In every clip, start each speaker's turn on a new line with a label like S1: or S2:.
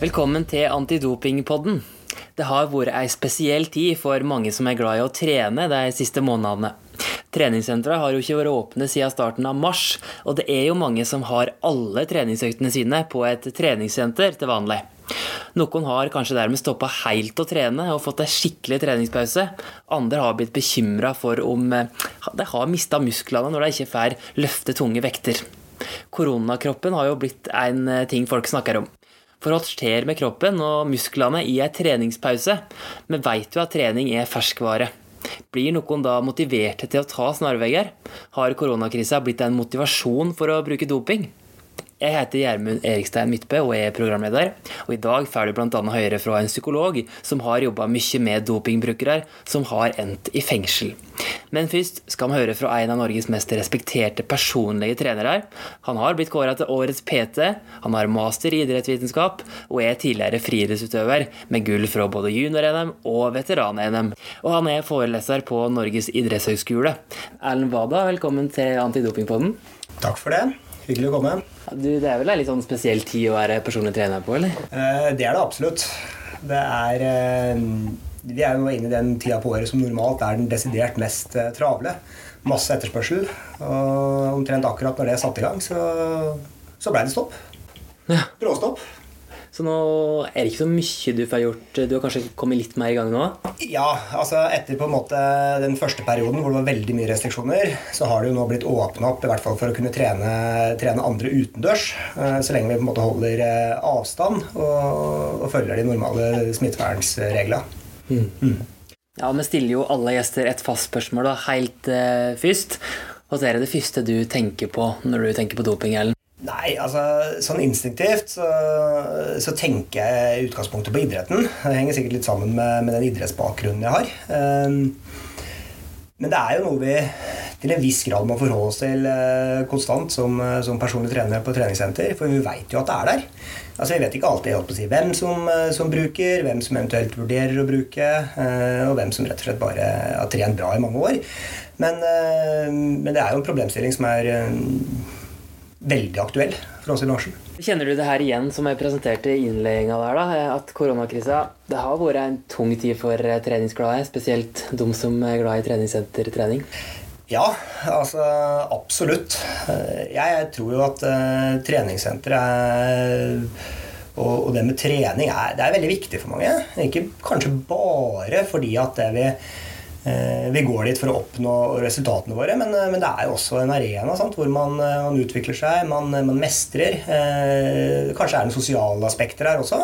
S1: Velkommen til Antidopingpodden. Det har vært ei spesiell tid for mange som er glad i å trene de siste månedene. Treningssentra har jo ikke vært åpne siden starten av mars, og det er jo mange som har alle treningsøktene sine på et treningssenter til vanlig. Noen har kanskje dermed stoppa helt å trene og fått ei skikkelig treningspause. Andre har blitt bekymra for om eh, de har mista musklene når de ikke får løfte tunge vekter. Koronakroppen har jo blitt en eh, ting folk snakker om. For alt skjer med kroppen og musklene i ei treningspause? Vi veit jo at trening er ferskvare. Blir noen da motiverte til å ta snarveier? Har koronakrisa blitt en motivasjon for å bruke doping? Jeg heter Gjermund Erikstein Midtbø og er programleder. Og I dag får du bl.a. høre fra en psykolog som har jobba mye med dopingbrukere som har endt i fengsel. Men først skal vi høre fra en av Norges mest respekterte personlige trenere. Han har blitt kåra til årets PT, han har master i idrettsvitenskap og er tidligere friidrettsutøver med gull fra både junior-NM og veteran-NM. Og han er foreleser på Norges idrettshøgskole. Erlend Wada, velkommen til Antidopingpodden.
S2: Takk for det. Hyggelig å komme.
S1: Du, det er vel en litt sånn spesiell tid å være personlig trener på, eller?
S2: Eh, det er det absolutt. Det er eh, Vi er jo inne i den tida på året som normalt er den desidert mest eh, travle. Masse etterspørsel. Og omtrent akkurat når det satte i gang, så, så blei det stopp.
S1: Ja.
S2: Bråstopp.
S1: Så nå er det ikke så mye du får gjort. Du har kanskje kommet litt mer i gang nå?
S2: Ja, altså etter på en måte den første perioden hvor det var veldig mye restriksjoner, så har det jo nå blitt åpna opp i hvert fall for å kunne trene, trene andre utendørs. eh, Så lenge vi på en måte holder eh, avstand og, og følger de normale smittevernreglene.
S1: Ja, Vi stiller jo alle gjester et fast spørsmål da, helt eh, først. Hva er det første du tenker på når du tenker på doping? Ellen?
S2: Nei, altså sånn instinktivt så, så tenker jeg utgangspunktet på idretten. Det henger sikkert litt sammen med, med den idrettsbakgrunnen jeg har. Um, men det er jo noe vi til en viss grad må forholde oss til uh, konstant som, uh, som personlig trener på treningssenter. For vi veit jo at det er der. Altså Vi vet ikke alltid å si, hvem som, uh, som bruker, hvem som eventuelt vurderer å bruke, og hvem som rett og slett bare har trent bra i mange år. Men, men det er jo en problemstilling som er veldig aktuell for oss i bransjen.
S1: Kjenner du det her igjen som jeg presenterte i innledninga der, da? At koronakrisa det har vært en tung tid for eh, treningsglade, spesielt de som er glad i treningssentertrening?
S2: Ja, altså absolutt. Eh, Jeg tror jo at uh, treningssenteret er og, og det med trening er, det er veldig viktig for mange. Ikke kanskje bare fordi at det vi, eh, vi går dit for å oppnå resultatene våre, men, eh, men det er jo også en arena sant, hvor man, eh, man utvikler seg, man, man mestrer. Eh, kanskje er det sosiale aspekter her også,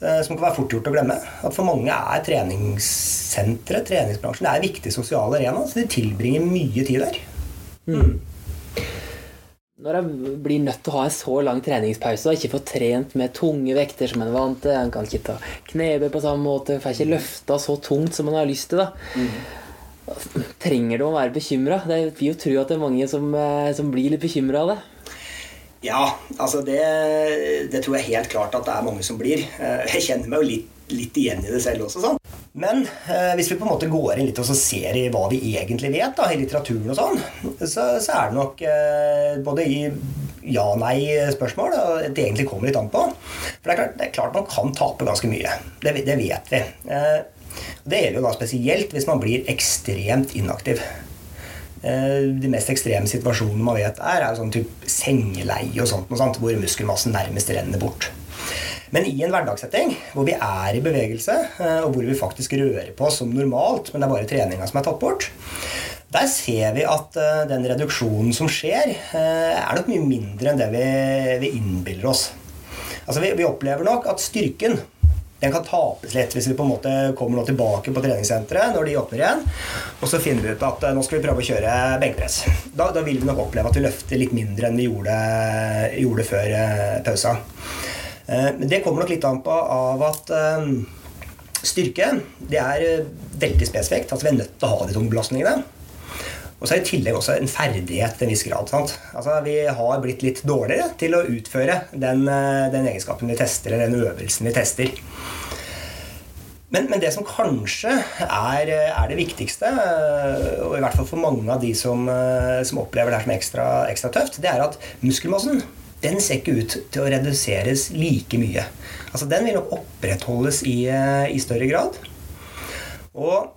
S2: eh, som kan være fort gjort å glemme. At for mange er treningssenteret, treningsbransjen, det er en viktig sosial arena. Så de tilbringer mye tid der.
S1: Når jeg blir nødt til å ha en så lang treningspause og ikke få trent med tunge vekter som en er vant til, en kan ikke ta knebøy på samme måte, får ikke løfta så tungt som en har lyst til, da. Trenger du å være bekymra? Jeg vil jo tro at det er mange som, eh, som blir litt bekymra av det.
S2: Ja, altså det, det tror jeg helt klart at det er mange som blir. Eh, Jeg kjenner meg jo litt, litt igjen i det selv også. sånn. Men eh, hvis vi på en måte går inn litt og ser i hva vi egentlig vet da, i litteraturen, og sånn, så, så er det nok eh, både i ja-nei-spørsmål og det egentlig kommer litt an på. For det er klart, det er klart man kan tape ganske mye. Det, det vet vi. Eh, det gjelder jo da spesielt hvis man blir ekstremt inaktiv. Eh, De mest ekstreme situasjonene man vet er, er sånn type sengeleie og sånt, noe sånt, hvor muskelmassen nærmest renner bort. Men i en hverdagssetting hvor vi er i bevegelse, eh, og hvor vi faktisk rører på oss som normalt, men det er bare treninga som er tatt bort, der ser vi at eh, den reduksjonen som skjer, eh, er nok mye mindre enn det vi, vi innbiller oss. Altså vi, vi opplever nok at styrken den kan tapes litt hvis vi på en måte kommer nå tilbake på treningssenteret når de åpner igjen. Og så finner vi ut at nå skal vi prøve å kjøre benkpress. Da, da vil vi nok oppleve at vi løfter litt mindre enn vi gjorde, gjorde før pausa. Eh, Men det kommer nok litt an på av at eh, styrke det er eh, veldig spesifikt. Altså Vi er nødt til å ha de tunge belastningene. Og så er det i tillegg også en ferdighet til en viss grad. Altså Vi har blitt litt dårligere til å utføre den, eh, den egenskapen vi tester, eller den øvelsen vi tester. Men, men det som kanskje er, er det viktigste, og i hvert fall for mange av de som, som opplever det her som ekstra, ekstra tøft, det er at muskelmassen den ser ikke ut til å reduseres like mye. Altså Den vil nok opprettholdes i, eh, i større grad. Og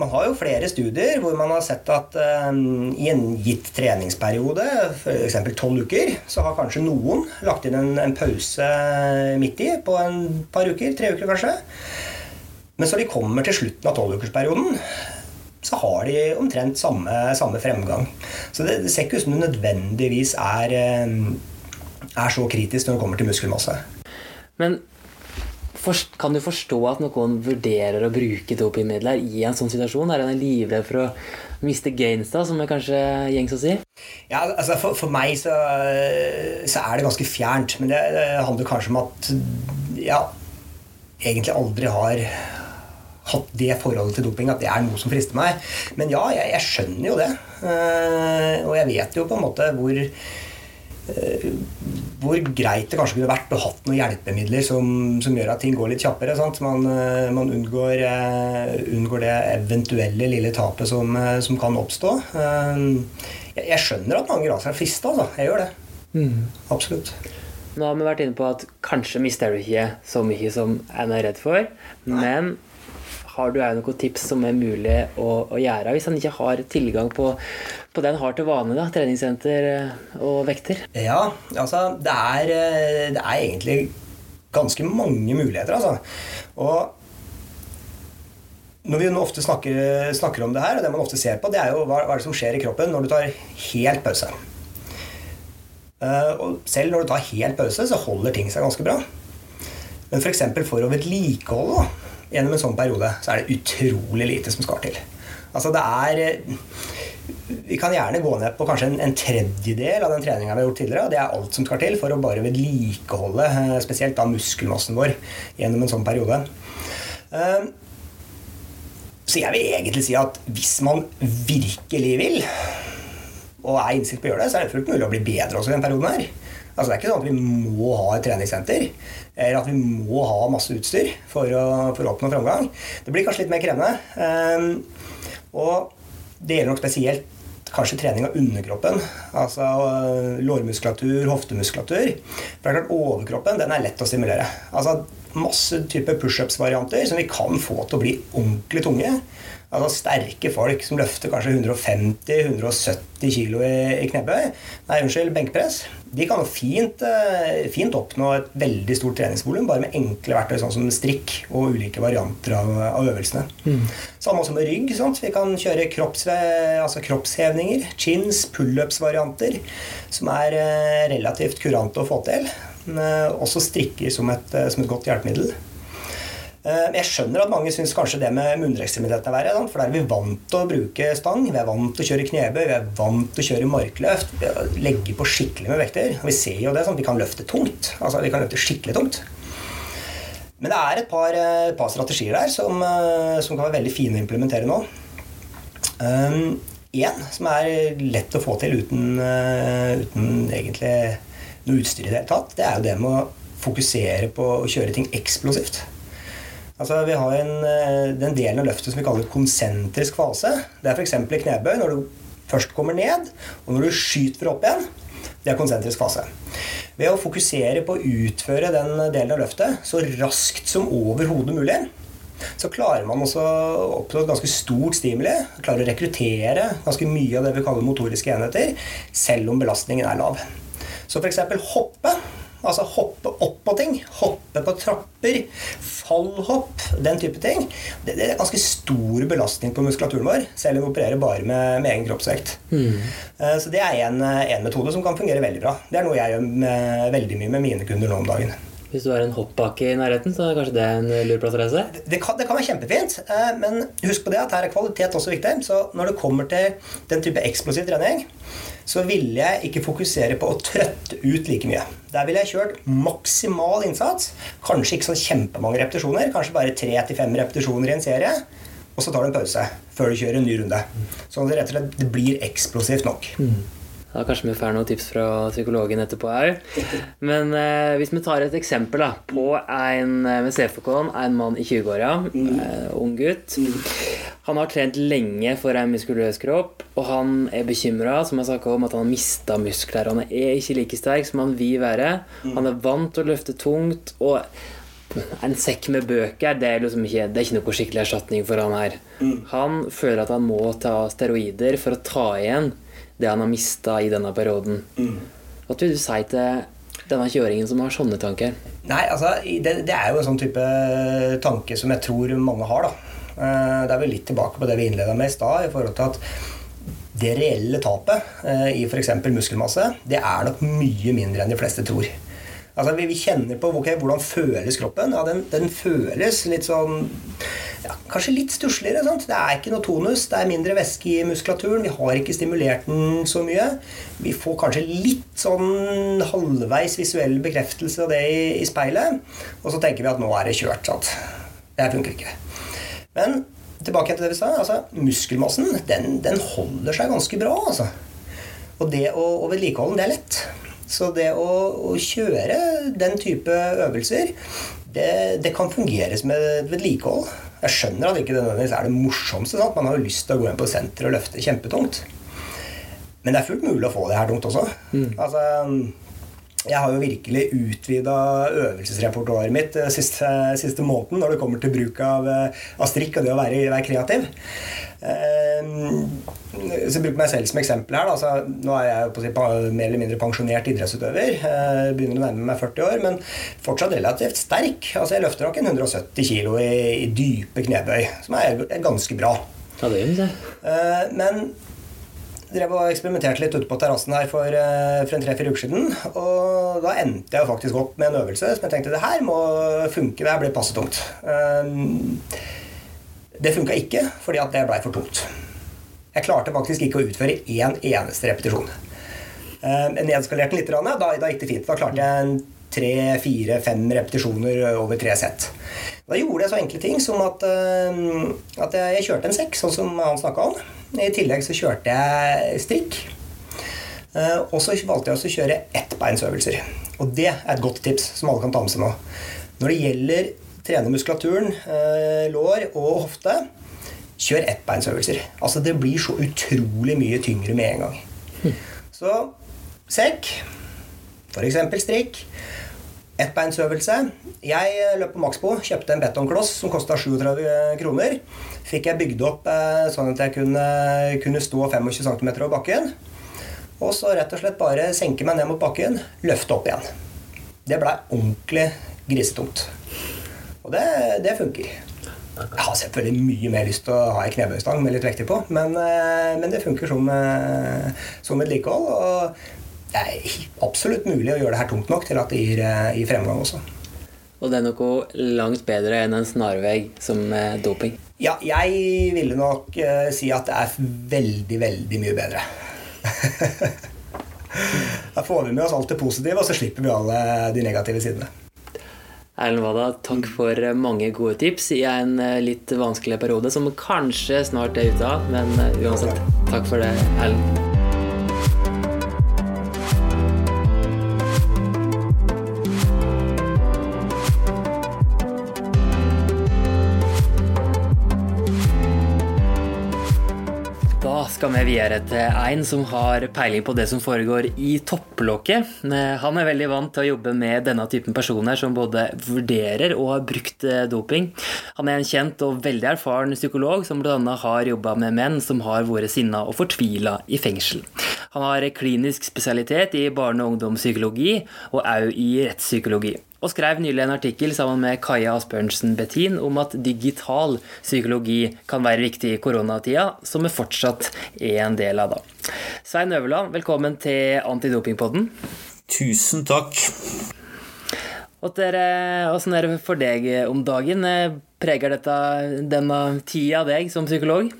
S2: man har jo flere studier hvor man har sett at um, i en gitt treningsperiode, f.eks. tolv uker, så har kanskje noen lagt inn en, en, pause midt i på en par uker, tre uker kanskje. Men så de kommer til slutten av tolvukersperioden, så har de omtrent samme, samme fremgang. Så det, det, ser ikke ut som det nødvendigvis er, er så kritisk når det kommer til muskelmasse.
S1: Men kan du forstå at noen vurderer å bruke dopingmidler i en sånn situasjon? Er en livredd for å miste gains, da, som er kanskje gjengs å si?
S2: Ja, altså for, for meg så, så, er det ganske fjernt. Men det, det handler kanskje om at ja, egentlig aldri har hatt det forholdet til doping at det er noe som frister meg. Men ja, jeg, jeg skjønner jo det. Uh, og jeg vet jo på en måte hvor hvor greit det kanskje kunne vært å hatt noen hjelpemidler som, som gjør at ting går litt kjappere. Man, uh, man, unngår, unngår det eventuelle lille tapet som, som kan oppstå. Jeg, jeg, skjønner at mange lar seg frista, Altså. Jeg gjør det. Mm. Absolutt.
S1: Nå har vi vært inne på at kanskje mister du ikke så mye som en er redd for. Men har du noen tips som er mulig å, å, gjøre hvis han ikke har tilgang på, på det han har til vane? da, Treningssenter eh, og vekter?
S2: Ja, altså det er, eh, det er egentlig ganske mange muligheter, altså. Og når vi nå ofte snakker, snakker, om det her, og det man ofte ser på, det er jo hva, hva er det som skjer i kroppen når du tar helt pause. Uh, og selv når du tar helt pause, så holder ting seg ganske bra. Men f.eks. For, for å vedlikeholde gjennom en sånn periode, så er det utrolig lite som skal til. Altså det er eh, Vi kan gjerne gå ned på kanskje en, en tredjedel av den treninga vi har gjort tidligere, og det er alt som skal til for å bare vedlikeholde eh, spesielt da muskelmassen vår gjennom en sånn periode. Eh, så jeg vil egentlig si at hvis man virkelig vil, og er innstilt på å gjøre det, så er det fullt mulig å bli bedre også i den perioden her. Altså Det er ikke sånn at vi må ha et treningssenter eller at vi må ha masse utstyr for å, for å oppnå framgang. Det blir kanskje litt mer krevende. Um, og det gjelder nok spesielt kanskje trening av underkroppen. Altså uh, lårmuskulatur, hoftemuskulatur. For det er klart Overkroppen den er lett å stimulere. Altså Masse type pushups-varianter som vi kan få til å bli ordentlig tunge. Altså sterke folk som løfter kanskje 150-170 kg i, i knebøy. Nei, unnskyld, benkpress. De kan jo fint, eh, fint oppnå et veldig stort treningsvolum bare med enkle verktøy sånn som strikk og ulike varianter av, av øvelsene. Mm. Samme også med rygg. Sant? Vi kan kjøre kropps, altså kroppshevninger, chins, pullups-varianter, som er eh, relativt kurante å få til. Også strikker som et, som et godt hjelpemiddel. Eh, jeg skjønner at mange syns kanskje det med munnerekstremitetene er verre. For der er vi vant til å bruke stang, vi er vant til å kjøre knebøy, vi er vant til å kjøre markløft. Legge på skikkelig med vekter. Vi ser jo det, sånn, vi kan løfte tungt. Altså vi kan løfte skikkelig tungt. Men det er et par, et par strategier der som, eh, som, kan være veldig fine å implementere nå. Én um, som er lett å få til uten, uten egentlig noe utstyr i det hele tatt, det er jo det med å fokusere på å kjøre ting eksplosivt. Altså, vi har en, eh, den delen av løftet som vi kaller konsentrisk fase. Det er f.eks. i knebøy når du først kommer ned, og når du skyter opp igjen. Det er konsentrisk fase. Ved å fokusere på å utføre den delen av løftet så raskt som overhodet mulig, så klarer man også å oppnå et ganske stort stimuli. Klarer å rekruttere ganske mye av det vi kaller motoriske enheter, selv om belastningen er lav. Så f.eks. hoppe Altså hoppe opp på ting. Hoppe på trapper. Fallhopp. Den type ting. Det, det er ganske stor belastning på muskulaturen vår, selv om vi opererer bare med, med egen kroppsvekt. Mm. Så det er en, en, metode som kan fungere veldig bra. Det er noe jeg gjør med, veldig mye med mine kunder nå om dagen.
S1: Hvis du har en hoppbakke i nærheten, så er kanskje det en lur plass å reise?
S2: Det, det, kan, det kan være kjempefint, eh, men husk på det at her er kvalitet også viktig. Så når det kommer til den type eksplosiv trening, så ville jeg ikke fokusere på å trøtte ut like mye. Der ville jeg kjørt maksimal innsats. Kanskje ikke så kjempemange repetisjoner, kanskje bare tre til fem repetisjoner i en serie. Og så tar du en pause før du kjører en ny runde. Sånn at det rett og slett blir eksplosivt nok. Mm.
S1: Da kanskje vi får noen tips fra psykologen etterpå òg. Men eh, hvis vi tar et eksempel da, på en eh, med CFK-en, en mann i 20-åra, eh, ung gutt. Han har trent lenge for en muskuløs kropp, og han er bekymra om at han har mista muskler. Han er ikke like sterk som han vil være. Han er vant til å løfte tungt. og en sekk med bøker det er, liksom ikke, det er ikke noe skikkelig erstatning for han her. Han føler at han må ta steroider for å ta igjen det han har mista i denne perioden. Mm. Hva vil du si til denne kjøringen som har sånne tanker?
S2: Nei, altså, det, det, er jo en sånn type tanke som jeg tror mange har. da. Eh, det er vel litt tilbake på det vi innleda med i stad, i forhold til at det reelle tapet eh, i f.eks. muskelmasse, det er nok mye mindre enn de fleste tror. Altså, vi, vi kjenner på okay, hvordan føles kroppen. Ja, den, den føles litt sånn ja, Kanskje litt stussligere. Det er ikke noe tonus, det er mindre væske i muskulaturen. Vi har ikke stimulert den så mye. Vi får kanskje litt sånn halvveis visuell bekreftelse av det i, i speilet. Og så tenker vi at nå er det kjørt. sant? Det funker ikke. Men tilbake til det vi sa. altså Muskelmassen den, den holder seg ganske bra. altså. Og det å, vedlikeholde den, det er lett. Så det å, å kjøre den type øvelser, det, det kan fungeres med vedlikehold. Jeg skjønner at ikke det nødvendigvis er det morsomste. Sant? Man har jo lyst til å gå inn på senteret og løfte kjempetungt. Men det er fullt mulig å få det her tungt også. Mm. Altså, jeg har jo virkelig utvida øvelsesrepertoaret mitt eh, siste, siste måneden når det kommer til bruk av, eh, av strikk og det å være, være kreativ. Eh, så jeg bruker meg selv som eksempel her. Altså, nå er jeg på, mer eller mindre pensjonert idrettsutøver. Jeg begynner å nærme meg 40 år, men fortsatt relativt sterk. Altså, jeg løfter nok en 170 kg i, i, dype knebøy, som er, er ganske bra.
S1: Ja, det gjør det.
S2: Men drev og eksperimenterte litt ute på terrassen her for, eh, for en tre-fire uker siden. Og da endte jeg faktisk opp med en øvelse som jeg tenkte det her må funke. Det her blir passe tungt. Det funka ikke, fordi at det blei for tungt. Jeg klarte faktisk ikke å utføre én eneste repetisjon. Jeg eh, nedskalerte den litt, da, da gikk det fint. Da klarte jeg tre, fire, fem repetisjoner over tre sett. Da gjorde jeg så enkle ting som at, eh, at jeg kjørte en sekk, sånn som han snakka om. I tillegg så kjørte jeg strikk. Eh, og så valgte jeg å kjøre ettbeinsøvelser. Og det er et godt tips som alle kan ta med seg nå. Når det gjelder trene muskulaturen, eh, lår og hofte, kjør ettbeinsøvelser. Altså det blir så utrolig mye tyngre med en gang. Så sekk, f.eks. strikk, ettbeinsøvelse. Jeg løp på Maxbo, kjøpte en betonkloss som kosta 37 kroner. Fikk jeg bygd opp eh, sånn at jeg kunne, kunne stå 25 cm over bakken. Og så rett og slett bare senke meg ned mot bakken, løfte opp igjen. Det blei ordentlig grisetungt. Og det, det funker. Jeg har selvfølgelig mye mer lyst til å ha ei knebøystang med litt vekter på, men, eh, men, det funker som, som vedlikehold. Det er absolutt mulig å gjøre det her tungt nok til at det gir, eh, gir fremgang også.
S1: Og det er noe langt bedre enn en snarvegg som doping?
S2: Ja, jeg ville nok si at det er veldig, veldig mye bedre. da får vi med oss alt det positive, og så slipper vi alle de negative sidene.
S1: Erlend Wada, takk for mange gode tips i en eh, litt vanskelig periode, som kanskje snart er ute av, men eh, uansett, takk for det, Erlend. Skal vi videre til en som har peiling på det som foregår i topplokket. Eh, han er veldig vant til å jobbe med denne typen personer som både vurderer og har brukt eh, doping. Han er en kjent og veldig erfaren psykolog som bl.a. har jobba med menn som har vært sinna og fortvila i fengsel. Han har klinisk spesialitet i barne- og ungdomspsykologi og òg i rettspsykologi og skrev nylig en artikkel sammen med Kaja Asbjørnsen Bettin om at digital psykologi kan være viktig i koronatida, som vi fortsatt er en del av da. Svein Øverland, velkommen til Antidopingpodden.
S3: Tusen takk.
S1: Åssen er det for deg om dagen? Preger dette denne tida deg som psykolog?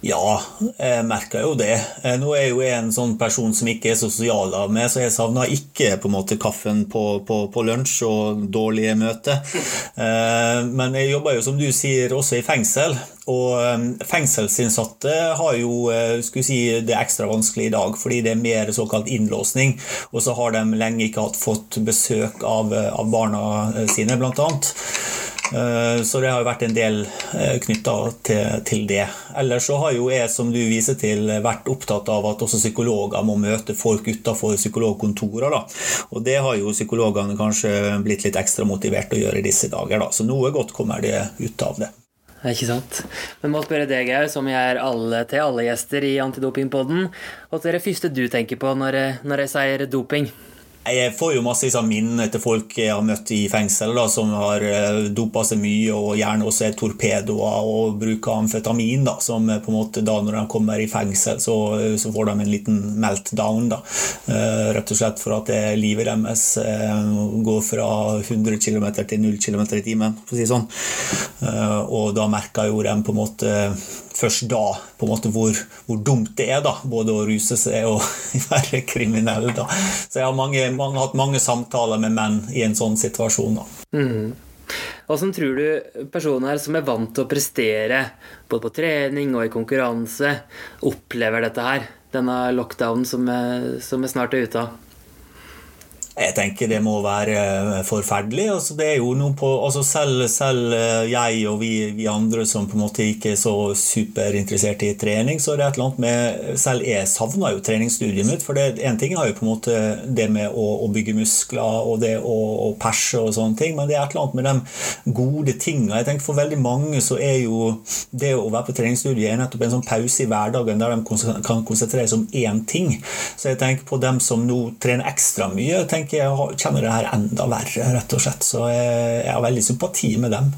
S3: Ja, jeg merker jo det. Eh, nå er jeg jo en sånn person som ikke er sosial av meg, så jeg savner ikke på en måte kaffen på, på, på lunsj og dårlige møter. Eh, men jeg jobber jo, som du sier, også i fengsel. Og eh, fengselsinnsatte har jo skulle si, det ekstra vanskelig i dag, fordi det er mer såkalt innlåsning. Og så har de lenge ikke hatt fått besøk av, av barna sine, blant annet. Eh, så det har jo vært en del eh, knytta til, til, det. Ellers så har jo jeg, som du viser til, vært opptatt av at også psykologer må møte folk utenfor psykologkontorer. Da. Og det har jo psykologene kanskje blitt litt ekstra motivert å gjøre i disse dager. Da. Så noe godt kommer det ut av det.
S1: Ikke sant. Men må spørre deg, som jeg er alle, til alle gjester i Antidopingpodden, hva er det første du tenker på når, når jeg sier doping?
S3: Jeg får jo masse liksom, minner til folk jeg har møtt i fengsel, da, som har uh, dopa seg mye og gjerne også er torpedoer og bruker amfetamin. Da, som på en måte da når de kommer i fengsel, så, så får de en liten meltdown. Da. Uh, rett og slett for at det, livet deres uh, går fra 100 km til 0 km i timen, for å si det sånn. og da merker jo de på en måte først da på en måte hvor, hvor, dumt det er da, både å ruse seg og være kriminell. da. Så jeg har mange, mange, hatt mange samtaler med menn i en sånn situasjon. da. Mm.
S1: Tror du personer som er vant til å prestere både på trening og i konkurranse, opplever dette her? Denne lockdownen som vi er snart er ute av?
S3: Jeg tenker det må være eh, forferdelig. Altså, det er jo noe på, altså selv, selv, eh, jeg og vi, vi, andre som på en måte ikke er så superinteressert i trening, så er det et eller annet med Selv jeg savna jo treningsstudiet mitt. For én ting er jo på en måte det med å, å bygge muskler og det å, å, perse og sånne ting, men det er et eller annet med de gode tinga. Jeg tenker For veldig mange så er jo det å være på treningsstudiet er nettopp en sånn pause i hverdagen der de kan konsentrere seg om én ting. Så jeg tenker på dem som nå trener ekstra mye. jeg tenker jeg kjenner det her enda verre, rett og slett. Så jeg, har veldig sympati med dem.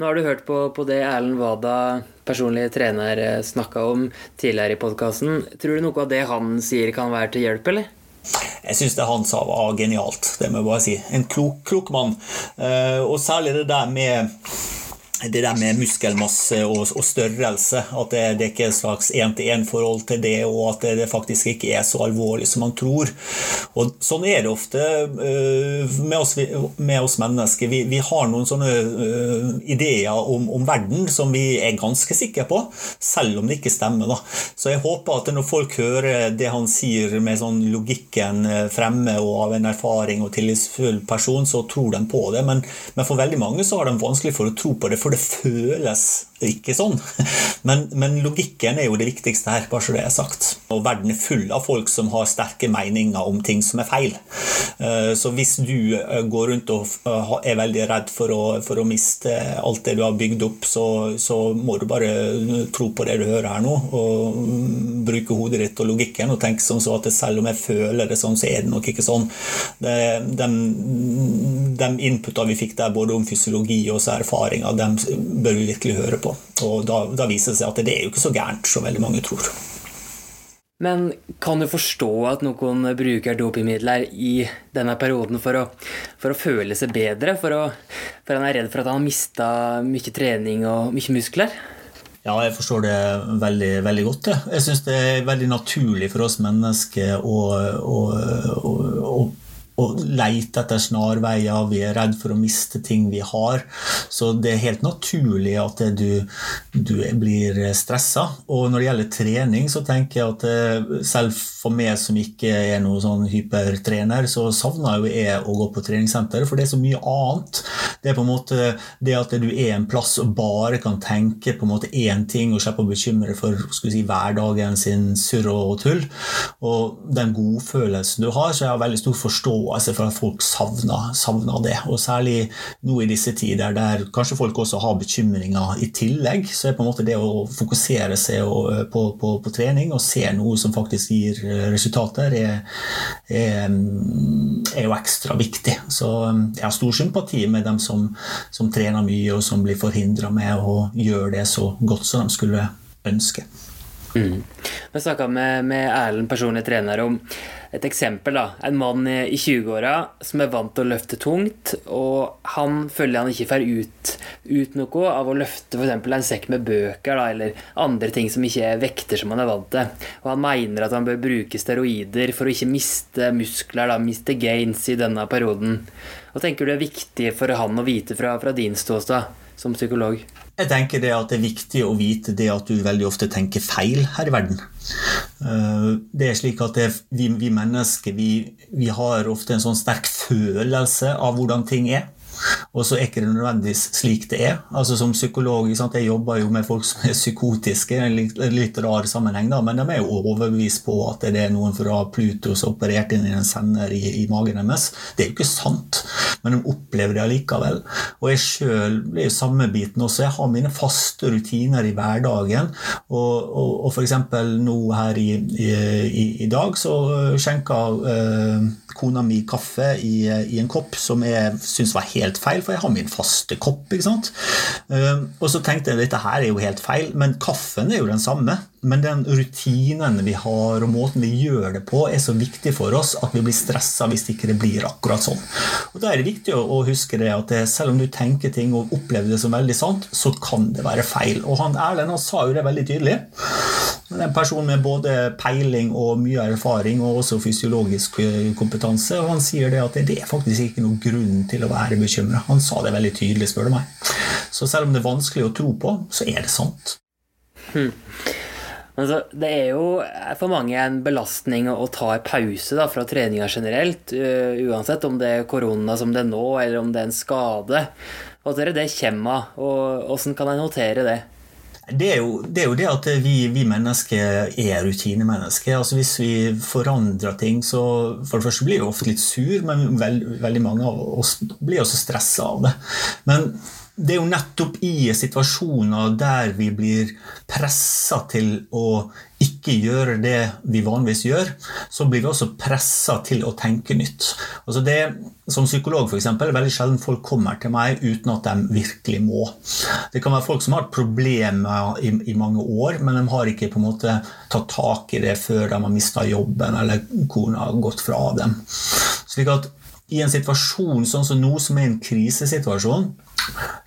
S1: Nå har du hørt på, på det Erlend Wada, personlig trener, eh, snakka om tidligere i podkasten. Tror du noe av det han sier kan være til hjelp, eller?
S3: Jeg syns det han sa var genialt, det må jeg bare si. En klok, klok mann. Uh, og særlig det der med det der med muskelmasse og, og størrelse, at det, det ikke er et slags én-til-én-forhold til det, og at det, det, faktisk ikke er så alvorlig som man tror. Og Sånn er det ofte uh, med, oss, med, oss, mennesker. Vi, vi har noen sånne uh, ideer om, om, verden som vi er ganske sikre på, selv om det ikke stemmer. Da. Så jeg håper at når folk hører det han sier med sånn logikken eh, fremme og av en erfaring og tillitsfull person, så tror de på det. Men, men for veldig mange så har de vanskelig for å tro på det. for for det føles ikke sånn. Men, men, logikken er jo det viktigste her, bare så det er sagt. Og verden er full av folk som har sterke meninger om ting som er feil. Eh, så hvis du eh, går rundt og eh, er veldig redd for å, for å miste alt det du har bygd opp, så, så, må du bare tro på det du hører her nå, og mm, bruke hodet ditt og logikken og tenke sånn så at selv om jeg føler det sånn, så er det nok ikke sånn. Det, de, de inputa vi fikk der, både om fysiologi og erfaringer, dem bør vi virkelig høre på. Og da, da viser det seg at det er jo ikke så gærent som veldig mange tror.
S1: Men kan du forstå at noen bruker dopingmidler i denne perioden for å, for å føle seg bedre? For, å, for han er redd for at han har mista mye trening og mye muskler?
S3: Ja, jeg forstår det veldig, veldig godt. Jeg syns det er veldig naturlig for oss mennesker å, å, å, og leite etter snarveier, vi er redd for å miste ting vi har. Så det er helt naturlig at du, du blir stressa. Og når det gjelder trening, så tenker jeg at eh, selv for meg som ikke er noen sånn hypertrener, så savner jo jeg å gå på treningssenter, for det er så mye annet. Det er på en måte det at du er en plass og bare kan tenke på en måte én ting og slippe å bekymre for si, hverdagen sin surr og tull. Og den godfølelsen du har, så jeg har veldig stor forståelse forståelse for at folk savner, savner, det. Og særlig nå i disse tider der kanskje folk også har bekymringer i tillegg, så er på en måte det å fokusere seg på, på, på trening og se noe som faktisk gir resultater, er, er, er, jo ekstra viktig. Så jeg har stor sympati med dem som, som trener mye og som blir forhindra med å gjøre det så godt som de skulle ønske.
S1: Mm. Vi snakka med, med Erlend, personlig trener, om et eksempel. da, En mann i 20-åra som er vant til å løfte tungt, og han føler han ikke får ut, ut noe av å løfte f.eks. en sekk med bøker da, eller andre ting som ikke er vekter som han er vant til. Og han mener at han bør bruke steroider for å ikke miste muskler, da, miste gains i denne perioden. Hva tenker du er viktig for han å vite fra, fra din ståsted som psykolog?
S3: Jeg tenker det at det er viktig å vite det at du veldig ofte tenker feil her i verden. Eh, det er slik at det, vi, vi, mennesker vi, vi har ofte en sånn sterk følelse av hvordan ting er. Og så er ikke det nødvendigvis slik det er. Altså Som psykolog sant? Jeg jobber jo med folk som er psykotiske, i en litt, litt rar sammenheng, da, men de er jo overbevist på at det er noen fra Pluto som operert inn i en sender i, i, magen deres. Det er jo ikke sant, men de opplever det allikevel. Og jeg sjøl blir jo samme biten også. Jeg har mine faste rutiner i hverdagen. Og, og, og f.eks. nå her i, i, i, dag så skjenka øh, kona mi kaffe i, i en kopp som jeg syns var helt feil, for jeg har min faste kopp. ikke sant? Uh, og så tenkte jeg dette her er jo helt feil, men kaffen er jo den samme. Men den rutinen vi har, og måten vi gjør det på, er så viktig for oss at vi blir stressa hvis ikke det blir akkurat sånn. Og Da er det viktig å huske det at det, selv om du tenker ting og opplever det som veldig sant, så kan det være feil. Og han Erlend han sa jo det veldig tydelig. En person med både peiling og mye erfaring, og også fysiologisk kompetanse. Og han sier det at det er faktisk ikke noen grunn til å være bekymra. Han sa det veldig tydelig, spør du meg. Så selv om det er vanskelig å tro på, så er det sant.
S1: Hmm. Altså, det er jo for mange en belastning å, ta en pause da, fra treninga generelt. Uh, uansett om det er korona som det er nå, eller om det er en skade. Hva er det kommer av, og hvordan kan en håndtere det?
S3: Det er, jo, det er, jo, det at vi, vi mennesker er rutinemennesker. Altså hvis vi forandrer ting, så For det første blir vi ofte litt sur, men veld, veldig mange av oss blir også stressa av det. Men det er jo nettopp i situasjoner der vi blir pressa til å ikke gjøre det vi vanligvis gjør, så blir vi også pressa til å tenke nytt. Altså det, som psykolog for eksempel, veldig sjelden folk kommer til meg uten at de virkelig må. Det kan være folk som har hatt problemer i, i, mange år, men de har ikke på en måte tatt tak i det før de har mista jobben eller kona har gått fra dem. Slik at i en situasjon sånn som nå, som er en krisesituasjon,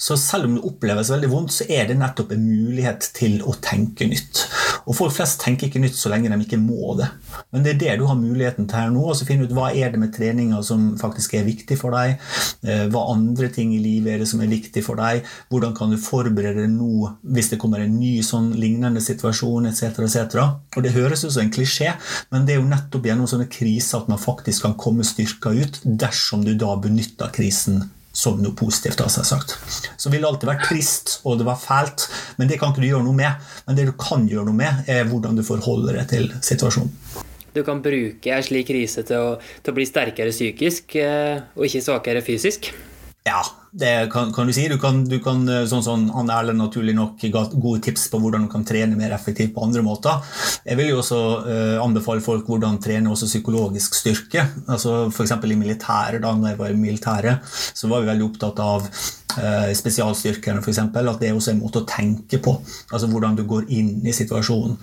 S3: så selv om det oppleves veldig vondt, så er det nettopp en mulighet til å tenke nytt. Og folk flest tenker ikke nytt så lenge de ikke må det. Men det er det du har muligheten til her nå. så finne ut Hva er det med treninga som faktisk er viktig for deg? Eh, hva andre ting i livet er det som er viktig for deg? Hvordan kan du forberede deg nå hvis det kommer en ny sånn lignende situasjon etc. etc. Og Det høres ut som en klisjé, men det er jo nettopp gjennom sånne kriser at man faktisk kan komme styrka ut dersom du da benytter krisen som noe positivt. da, sagt. Så vil det alltid være trist, og det var fælt, men det kan ikke du gjøre noe med. Men det du kan gjøre noe med, er hvordan du forholder deg til situasjonen.
S1: Du kan bruke en slik krise til å, til å bli sterkere psykisk eh, og ikke svakere fysisk.
S3: Ja, det kan, kan, du si. Du kan, du kan eh, sånn, sånn, Erlend naturlig nok ga gode tips på hvordan du kan trene mer effektivt på andre måter. Jeg vil jo også uh, anbefale folk hvordan trene også psykologisk styrke. altså F.eks. i militæret. Da når jeg var i militæret, så var vi veldig opptatt av uh, spesialstyrkene, f.eks. At det er også en måte å tenke på. Altså hvordan du går inn i situasjonen.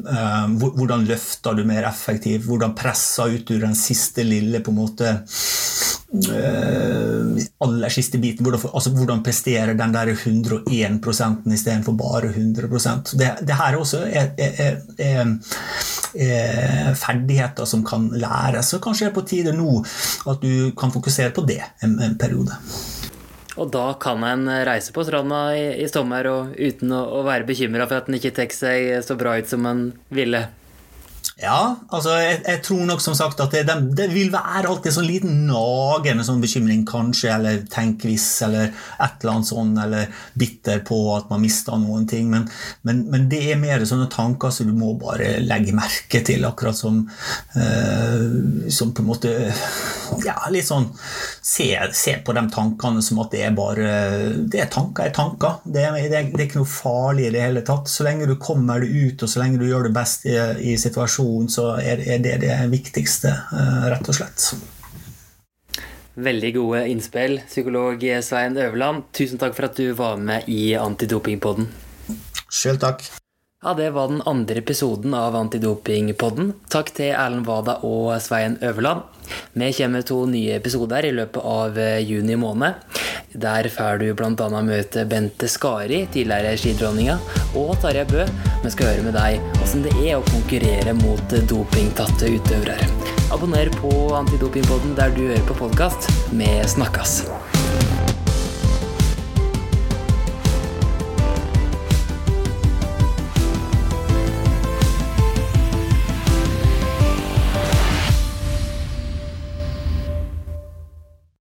S3: Uh, hvordan løfter du mer effektivt? Hvordan presser ut du den siste lille på en måte aller siste biten. Hvordan, altså hvordan presterer den der 101% istedenfor bare 100 det, det her også er, er, er, er, ferdigheter som kan læres. Så kanskje det er på tide nå at du kan fokusere på det en, en periode.
S1: Og da kan en reise på stranda i, i sommer og uten å, å være bekymra for at en ikke tar seg så bra ut som en ville.
S3: Ja, altså jeg, jeg, tror nok som sagt at det, det, det vil være alltid sånn liten nagende sånn bekymring, kanskje, eller tenk hvis, eller et eller annet sånn, eller bitter på at man mista noen ting. Men, men, men, det er mer sånne tanker som du må bare legge merke til, akkurat som eh, Som på en måte Ja, litt sånn se, se, på de tankene som at det er bare Det er tanker er tanker. Det det er ikke noe farlig i det hele tatt. Så lenge du kommer deg ut, og så lenge du gjør det best i, i situasjonen kommunikasjon, så er det det viktigste, eh, rett og slett.
S1: Veldig gode innspill, psykolog Svein Øverland. Tusen takk for at du var med i Antidopingpodden.
S3: Sjøl takk.
S1: Ja, Det var den andre episoden av Antidopingpodden. Takk til Erlend Wada og Svein Øverland. Vi kommer med to nye episoder i løpet av eh, juni måned. Der får du bl.a. møte Bente Skari, tidligere skidronninga, og Tarjei Bø. Vi skal høre med deg åssen det er å konkurrere mot dopingtatte utøvere. Abonner på Antidopingpodden der du hører på podkast. Vi snakkes.